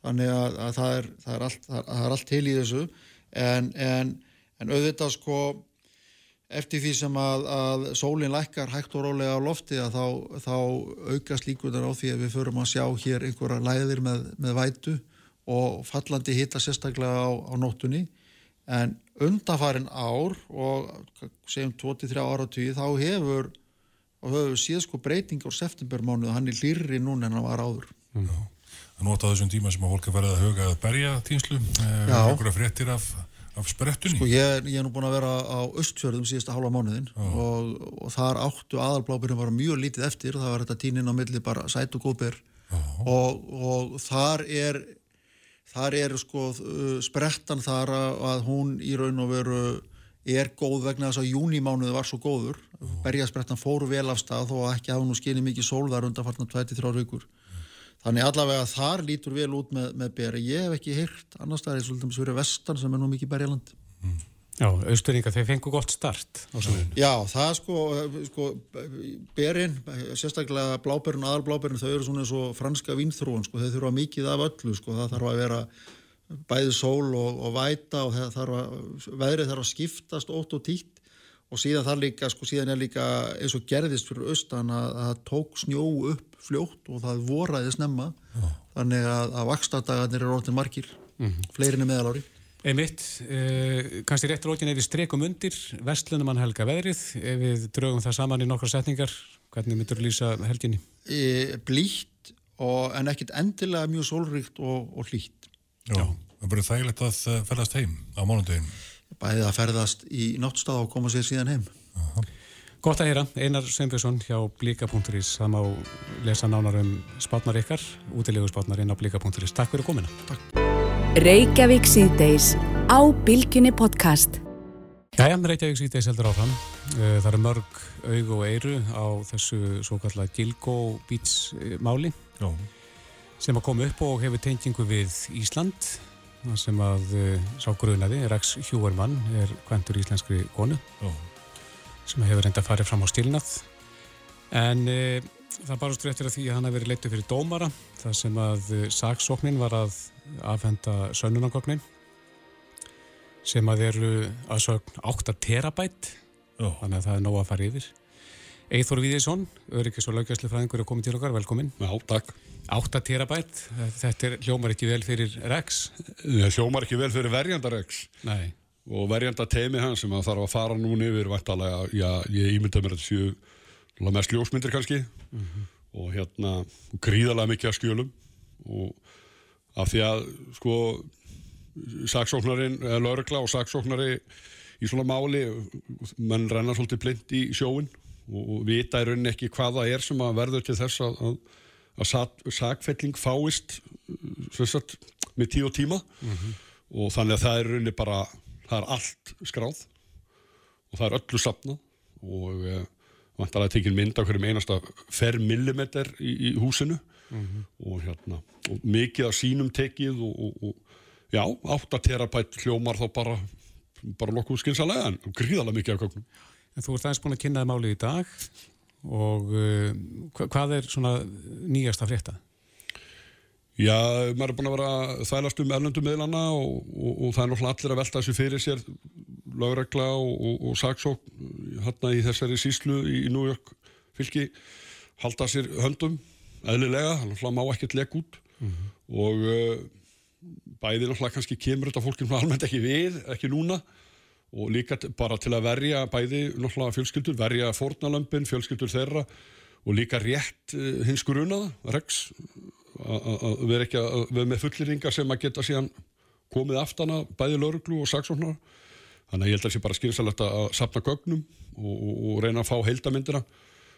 Þannig að, að það, er, það, er allt, það, það er allt til í þessu. En, en, en auðvitað sko eftir því sem að, að sólinn lækkar hægt og rólega á lofti að þá, þá aukast líkunar á því að við förum að sjá hér einhverja læðir með, með vætu og fallandi hitta sérstaklega á, á nóttunni. En undanfarin ár og segjum 23 ára tíu þá hefur og höfum síðan sko breyting á septembermánu og hann er lýrri núna en hann var áður. Já, það nota þessum tíma sem að fólk er verið að huga að berja týnslu eh, einhverja fréttir af, af sprettunni. Sko ég, ég er nú búin að vera á östfjörðum síðasta hálfa mánuðin og, og þar áttu aðalblábyrjum var mjög lítið eftir. Það var þetta tíninn á milli bara sæt og góðbyr og, og þar er þar er sko sprettan þar að hún í raun og veru er góð vegna þess að júnimánuði var svo góður. Berjasprettan fóru vel af stað og ekki hafa nú skinni mikið sólðar undanfarnar 23 vikur. Þannig allavega þar lítur vel út með, með beri. Ég hef ekki hýrt annars það er svolítið fyrir vestan sem er nú mikið berjaland. Mm. Já, austuringa þeir fengu gott start Já, það sko, sko berin, sérstaklega bláberinn aðalbláberinn, þau eru svona eins og franska vínþrúan, sko, þau þurfa mikið af öllu sko, það þarf að vera bæði sól og, og væta og þarf að, veðrið þarf að skiptast ótt og títt og síðan það líka, sko síðan er líka eins og gerðist fyrir austan að það tók snjó upp fljótt og það voraði snemma Já. þannig að, að vakstadagarnir eru orðin margir, mm -hmm. fleirinni meðalári. Einmitt, eh, kannski réttur ógin ef við strekum undir vestlunum hann helga veðrið, ef við draugum það saman í nokkra setningar, hvernig myndur lýsa helginni? E, blítt og, en ekkit endilega mjög sólríkt og, og hlýtt. Já, það verður þægilegt að eh, ferðast heim á mánundegin. Bæðið að ferðast í náttstað og koma sér síðan heim. Aha. Gott að heyra, Einar Sveinbjörnsson hjá blika.is, það má lesa nánar um spátnar ykkar, útilegu spátnar inn á blika.is. Takk fyrir komina. Takk. Reykjavík síðdeis á Bilginni podcast. Jæja, Reykjavík síðdeis heldur áfram. Eh, það eru mörg aug og eiru á þessu svo kallar Gilgo Beach máli. Já sem að koma upp og hefur tengingu við Ísland sem að uh, sá grunaði, Rex Hjúvermann er kventur íslenskri konu oh. sem hefur reynda að fara fram á stilnað en uh, það bara stru eftir að því að hann hefur verið leittu fyrir dómara þar sem að uh, saksóknin var að afhenda sönnunangoknin sem að eru að sögn 8 terabætt oh. þannig að það er nóg að fara yfir Eithor Víðisson, öryggis og laugjæslu fræðingur er komið til okkar, velkomin Já, takk. 8 terabætt, þetta er, hljómar ekki vel fyrir Rex? Það hljómar ekki vel fyrir verjanda Rex. Nei. og verjanda teimi hans sem að þarf að fara núni yfir vantalega, já, ég ímynda mér að þetta séu mest ljósmyndir kannski. Mm -hmm. og hérna gríðalega mikið að skjölum. Og af því að sko saksóknarinn, eða laurugla og saksóknari í svona máli mann rennar svolítið blind í sjóin og vita í rauninni ekki hvaða er sem að verður til þess að, að að sakfelling fáist sagt, með tíu og tíma mm -hmm. og þannig að það er rauninni bara, það er allt skráð og það er öllu sapnað og e, vantar að tekja mynd af hverjum einasta fermillimeter í, í húsinu mm -hmm. og hérna og mikið af sínum tekið og, og, og já, áttaterapætt hljómar þá bara bara nokkuð skynsalega en gríðalega mikið af köknum En þú ert aðeins búin að kynnaði máli í dag og uh, hvað er svona nýjasta frétta? Já, maður er búin að vera þælast um erlendum meðlana og, og, og það er náttúrulega allir að velta þessu fyrir sér lögregla og, og saksók hérna í þessari síslu í, í New York fylki halda sér höndum eðlilega, það má ekkert legg út mm -hmm. og uh, bæði náttúrulega kannski kemur þetta fólkinn almennt ekki við, ekki núna og líka bara til að verja bæði náttúrulega fjölskyldur, verja fornalömpin, fjölskyldur þeirra og líka rétt uh, hins grunaða, regs að vera ekki að vera með fulleringa sem að geta síðan komið aftana bæði lauruglu og saksóknar þannig að ég held að það sé bara skynsalegt að sapna gögnum og, og, og reyna að fá heildamindina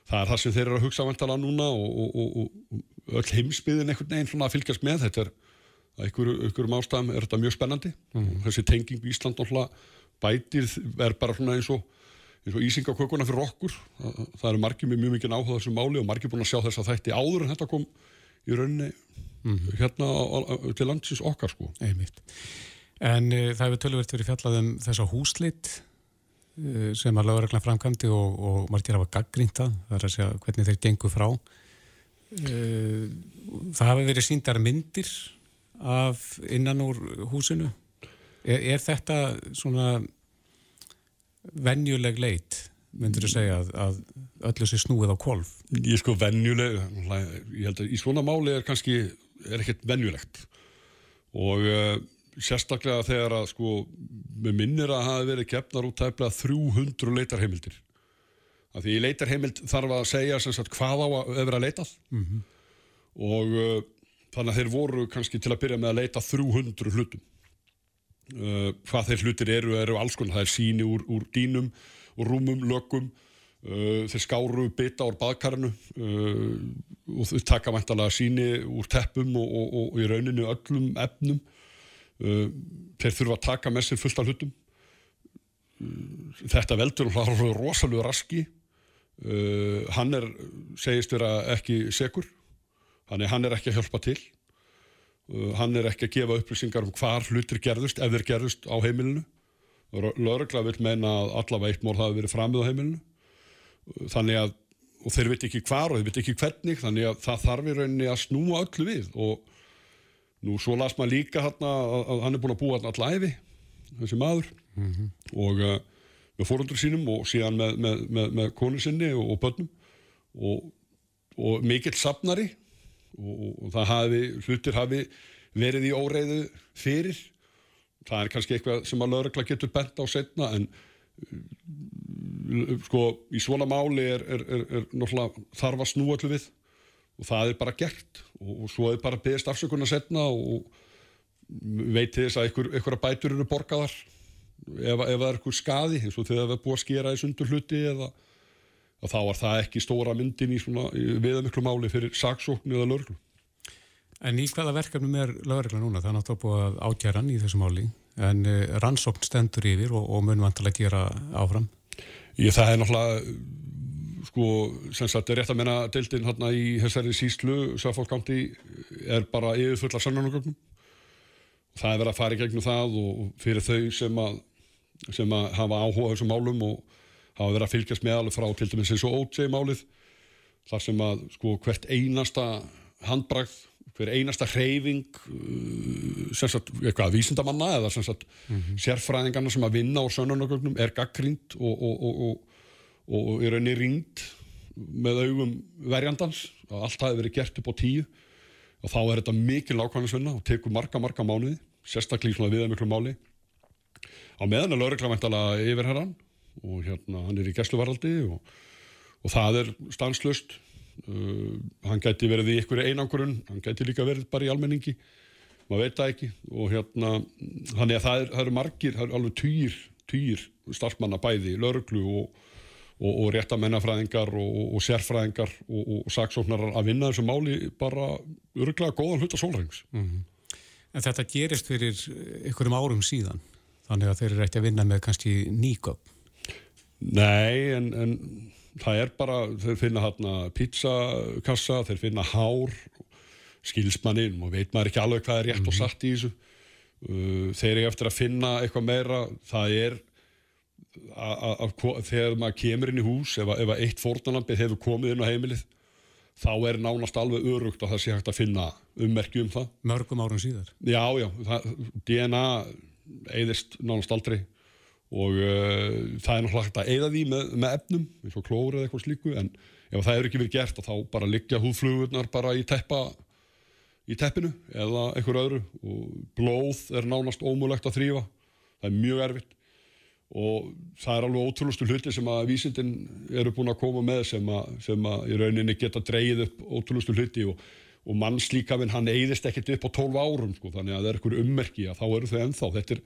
það er það sem þeir eru að hugsa vantala núna og, og, og, og öll heimsbyðin einhvern veginn svona að fylgjast með. Þetta er að einhverjum einhver ástæðum er þetta mjög spennandi. Og þessi tenging í Ísland náttúrulega bætir er bara svona eins og eins og ísingakökuna fyrir okkur það, það eru margir með mjög mikið áhuga á þessu máli og margir búin að sjá þess að þætti áður en þetta kom í rauninni hérna á, á, til landsins okkar sko Einmitt. En uh, það hefur tölvöld verið fjallað um þessa húslit uh, sem að lögreglan framkvæmdi og, og margir hafa gaggrínta, það er að segja hvernig þeir gengu frá. Uh, það hafi verið síndar myndir af innan úr húsinu. Er, er þetta svona venjuleg leit, myndur þú segja, að, að öllu sé snúið á kolf? Ég sko venjuleg, ég held að í svona máli er kannski, er ekkert venjulegt og uh, sérstaklega þegar að sko, með minnir að hafa verið keppnar út tæplega 300 leitarheimildir. Af því leitarheimild þarf að segja sem sagt hvað á að vera leitað og uh, þannig að þeir voru kannski til að byrja með að leita 300 hlutum. Uh, hvað þeir hlutir eru, eru alls konar, það er síni úr, úr dýnum og rúmum, lögum, uh, þeir skáru bita úr baðkarinu uh, og þeir taka mæntalega síni úr teppum og, og, og, og í rauninu öllum efnum. Þeir þurfa að taka með sér fullt af hlutum. Þetta veldur hún rosalega raski. Hann er, segist vera ekki segur, hann er, hann er ekki að hjálpa til. Uh, hann er ekki að gefa upplýsingar um hvar hlutir gerðust, ef þeir gerðust á heimilinu. Lörgla vil meina að allavega eitt mór hafi verið framið á heimilinu. Uh, þannig að, og þeir veit ekki hvar og þeir veit ekki hvernig, þannig að það þarf í rauninni að snúa öllu við. Og nú svo las maður líka hérna að, hann er búin að búa hérna allæfi, þessi maður, og uh, með fórundur sínum og síðan með, með, með, með konu sinni og, og börnum. Og, og mikill sapnari og, og, og það hafi, hlutir hafi verið í óreiðu fyrir. Það er kannski eitthvað sem að lögregla getur bent á setna en uh, sko í svona máli er, er, er, er náttúrulega þarf að snúa allir við og það er bara gert og, og svo er bara beðist afsökunna setna og veit þess að einhver, einhverja bætur eru borgaðar ef, ef það er eitthvað skaði eins og þegar það er búið að skera í sundur hluti eða að þá var það ekki stóra myndin í svona viðamiklu máli fyrir saksókn eða lörglu. En í hvaða verkefnum er lögregla núna? Það er náttúrulega búið að ákjæra hann í þessu máli en uh, rannsókn stendur yfir og, og mun vantilega gera áfram. Ég það er náttúrulega sko, sem sagt, rétt að menna deildin hérna í þessari síslu Saffolkándi er bara yfirfull af sannanagögnum. Það er verið að fara í gegnum það og fyrir þau sem að, sem að hafa áhuga þessum málum og hafa verið að fylgjast með alveg frá til dæmis eins og OJ málið þar sem að sko hvert einasta handbragð, hver einasta hreyfing uh, sem sagt, eitthvað vísindamanna eða sem sagt sérfræðingarna sem að vinna á sönnunargögnum er gaggrínt og, og, og, og, og í rauninni ringd með augum verjandans. Og allt hafi verið gert upp á tíu. Og þá er þetta mikil ákvæmnisvinna og tekur marga, marga mánuði sérstaklega í svona viða miklu máli. Á meðan er laurugla væntalega yfir herran og hérna hann er í gæsluvaraldi og, og það er stanslust uh, hann gæti verið í ykkur einangurinn, hann gæti líka verið bara í almenningi maður veit það ekki. Og hérna þannig að það, er, eru margir, það eru alveg týr týr starfsmanna bæði lauruglu og, og, og réttamennafræðingar og, sérfræðingar og saksóknarar að vinna þessu máli bara öruglega góðan hluta sólrengs En þetta gerist fyrir einhverjum árum síðan þannig að þeir eru ekki að vinna með kannski nýgögn. Nei, en, en það er bara, þeir finna hérna pizzakassa, þeir finna hár, skilsmannin og veit maður ekki alveg hvað er rétt og satt í þessu. Uh, þeir eru eftir að finna eitthvað meira, það er þegar maður kemur inn í hús, ef, ef eitt fórnalampið hefur komið inn á heimilið, þá er nánast alveg örugt að það sé hægt að finna ummerki um það. Mörgum árum síðar. Já, já, það, DNA eyðist nánast aldrei og uh, það er náttúrulega hægt að eyða því með, með efnum, eins og klóri eða eitthvað slíku, en ef það hefur ekki verið gert þá bara liggja húðflugurnar bara í teppa í teppinu eða einhver öðru. Og blóð er nánast ómulegt að þrýfa það er mjög erfitt. Og það er alveg ótrúlustu hluti sem að vísindin eru búin að koma með sem að, sem að í rauninni geta dreigið upp ótrúlustu hluti. Og, og mannslíkafinn hann eyðist ekkert upp á 12 árum sko, þannig að það er einhver ummerki að þá eru þau ennþá. Þetta er,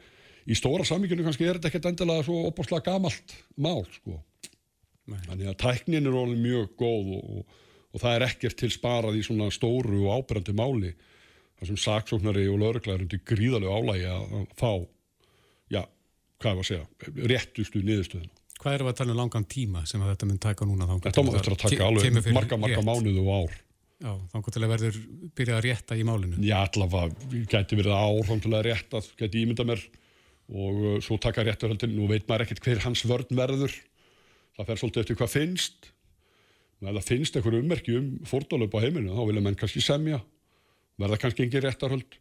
í stóra samíkjunu kannski er þetta ekkert endilega svo opaslega gamalt mál sko. Þannig að tæknin er alveg mjög góð og, og, og það er ekkert til sparað í svona stóru og ábyrgandi máli þar sem saksóknari og lauruglæður undir gríðarlega álægi að fá, já, hvað er að segja, réttustu niðurstöðuna. Hvað eru að tala um langan tíma sem að þetta mun taka núna? Þetta má þetta að taka alveg marga, marga mánuðu og ár. Já, þannig til að verður byrjað að rétta í málinu. Já, allavega, gæti verið ár þannig að rétta, gæti ímynda mér og uh, svo taka rétturhaldin, nú veit maður ekkert hver hans vörn verður. Það fer svolítið eftir hvað finnst. Ef það finnst einhverju ummerki um fordólup á heiminu, þá vilja menn kannski semja. Verða kannski engin réttarhald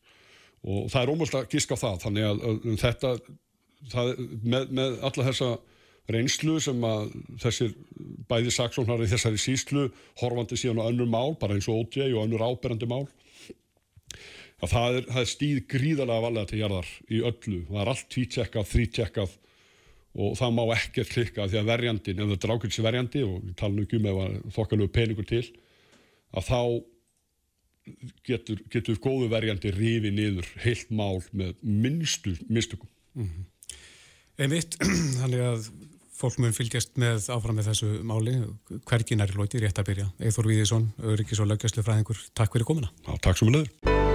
og það er ómöld að gíska á það. Þannig að, að þetta það, með, með alla þessa reynslu sem að þessir bæði saksóknar í þessari síslu horfandi síðan á önnur mál, bara eins og OJ og önnur áberandi mál að það er, það er stíð gríðarlega valega til jarðar í öllu, það er allt tvítjekkað, þrítjekkað og það má ekkert klikka því að verjandin, ef þetta er ákvelds verjandi og við talum ekki um ef þokkalögur peningur til að þá getur, getur góðu verjandi rifi niður heilt mál með minnstu mistökum. Mm -hmm. Einmitt, *clears throat* þannig að fólk mun fylgjast með áfram með þessu máli. Hvergin er í lóti rétt að byrja. Eithor Víðisson, Öryggis og löggjastlu fræðingur Takk fyrir komina. Já, takk við lögum